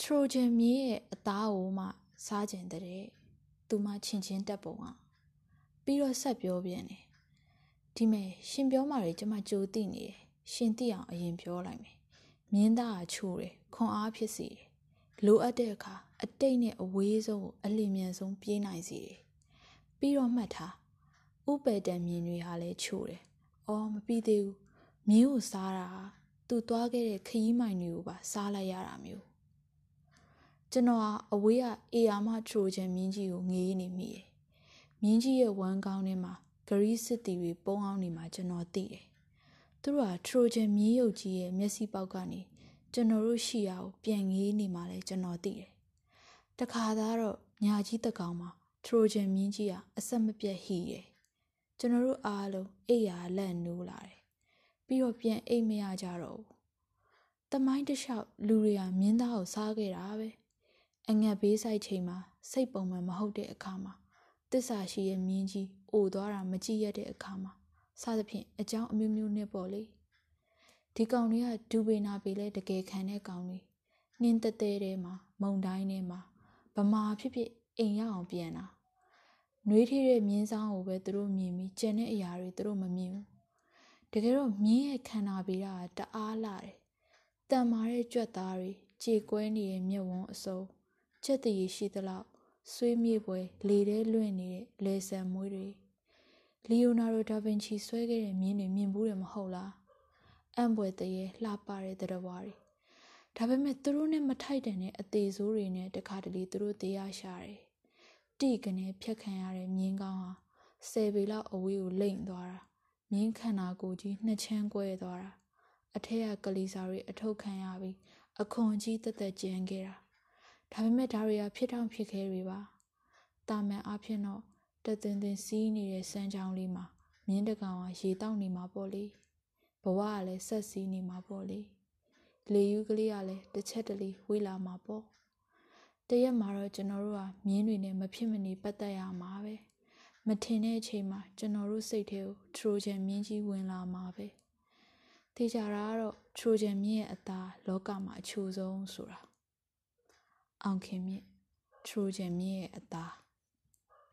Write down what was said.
ထရိုဂျန်မြေရဲ့အသားကိုမှစားကျင်တဲ့သူမှချင်ချင်းတက်ပုံကပြီးတော့ဆက်ပြောပြန်တယ်ဒီမဲ့ရှင်ပြောမှတွေကျမကြိုသိနေတယ်ရှင်သိအောင်အရင်ပြောလိုက်မယ်မြင်းသားကချိုးတယ်ခွန်အားဖြစ်စေတယ်လိုအပ်တဲ့အခါအတိတ်နဲ့အဝေးဆုံးကိုအလင်းမြန်ဆုံးပြေးနိုင်စေတယ်ပြီးတော့မှတ်ထားဥပယ်တံမြင်တွေဟာလည်းချိုးတယ်အော်မပြီးသေးဘူးမြင်းကိုစားတာသူသွားခဲ့တဲ့ခရီးမိုင်တွေကိုပါစားလိုက်ရတာမျိုး ကျွန်တော်ဟာအဝေးကအေယာမထရိုဂျန်မြင်းကြီးကိုငေးနေမိတယ်မြင်းကြီးရဲ့ဝမ်းကောင်းထဲမှာဂရီးစစ်တီတွေပုံအောင်နေမှာကျွန်တော်သိတယ်သူတို့ဟာထရိုဂျန်မြင်းရုပ်ကြီးရဲ့မျက်စိပေါက်ကနေကျွန်တော်တို့ရှိရာကိုပြန်ငေးနေမှာလဲကျွန်တော်သိတယ်တခါသားတော့ညာကြီးတကောင်မှာထရိုဂျန်မြင်းကြီးကအဆက်မပြတ်ဟီတယ်ကျွန်တော်တို့အားလုံးအိယာလက်နိုးလာတယ်ပြီးတော့ပြန်အိတ်မရကြတော့ဘူးတမိုင်းတလျှောက်လူတွေကမြင်းသားကိုစားခဲ့တာပဲ အငတ်ဘေးဆိုင်ချိန်မှာစိတ်ပုံမှန်မဟုတ်တဲ့အခါမှာတစ္ဆာရှိရဲ့မြင်းကြီးအိုသွားတာမကြည့်ရတဲ့အခါမှာစသဖြင့်အကြောင်းအမျိုးမျိုးနဲ့ပေါ့လေဒီကောင်တွေကဒူပေနာပေလဲတကယ်ခံတဲ့ကောင်တွေနှင်းတဲတဲထဲမှာမုံတိုင်းထဲမှာဗမာဖြစ်ဖြစ်အိမ်ရအောင်ပြန်တာနှွေးထည့်တဲ့မြင်းဆောင်ကိုပဲသူတို့မြင်ပြီးကျန်တဲ့အရာတွေသူတို့မမြင်ဘူးတကယ်တော့မြင်းရဲ့ခန္ဓာပေတာကတအားလာတယ်တန်မာတဲ့ကြွက်သားတွေကြေကွဲနေတဲ့မျက်ဝန်းအစုံ ချက်တည်ရှိသလောက်ဆွေးမြေ့ပွဲလေထဲလွင့်နေတဲ့လေဆန်မွေးတွေလီယိုနာဒိုဒါဗင်ချီဆွဲခဲ့တဲ့မြင်းတွေမြင်ဘူးတယ်မဟုတ်လားအံ့ဘွယ်တရေလှပတဲ့တရဝါတွေဒါပေမဲ့သူတို့နဲ့မထိုက်တန်တဲ့အသေးဆိုးတွေနဲ့တခါတလေသူတို့တရားရှာတယ်တိကနေဖြတ်ခံရတဲ့မြင်းကောင်းဟာဆယ်ပေလောက်အဝေးကိုလိမ့်သွားတာမြင်းခန္ဓာကိုယ်ကြီးနှစ်ချမ်းကွဲသွားတာအထက်ကကလီစာတွေအထုတ်ခံရပြီးအခွန်ကြီးတက်တက်ကျန်ခဲ့တာ ဒါပေမဲ့ဒါတွေကဖြစ်ထောင်ဖြစ်ခဲတွေပါတာမန်အဖြစ်တော့တသင်သင်စီးနေတဲ့စမ်းချောင်းလေးမှာမြင်းတကောင်ကရေတောက်နေမှာပေါ့လေဘဝကလည်းဆက်စီးနေမှာပေါ့လေလေယူကလေးကလည်းတစ်ချက်တလေဝေးလာမှာပေါ့တရက်မှာတော့ကျွန်တော်တို့ကမြင်းတွေနဲ့မဖြစ်မနေပတ်သက်ရမှာပဲမထင်တဲ့အချိန်မှာကျွန်တော်တို့စိတ်ထဲကိုထရိုဂျန်မြင်းကြီးဝင်လာမှာပဲသိကြတာကတော့ထရိုဂျန်မြင်းရဲ့အသားလောကမှာအချိုဆုံးဆိုတာ အောင်ခင်မြင့်ထရိုဂျန်မြင့်ရဲ့အသား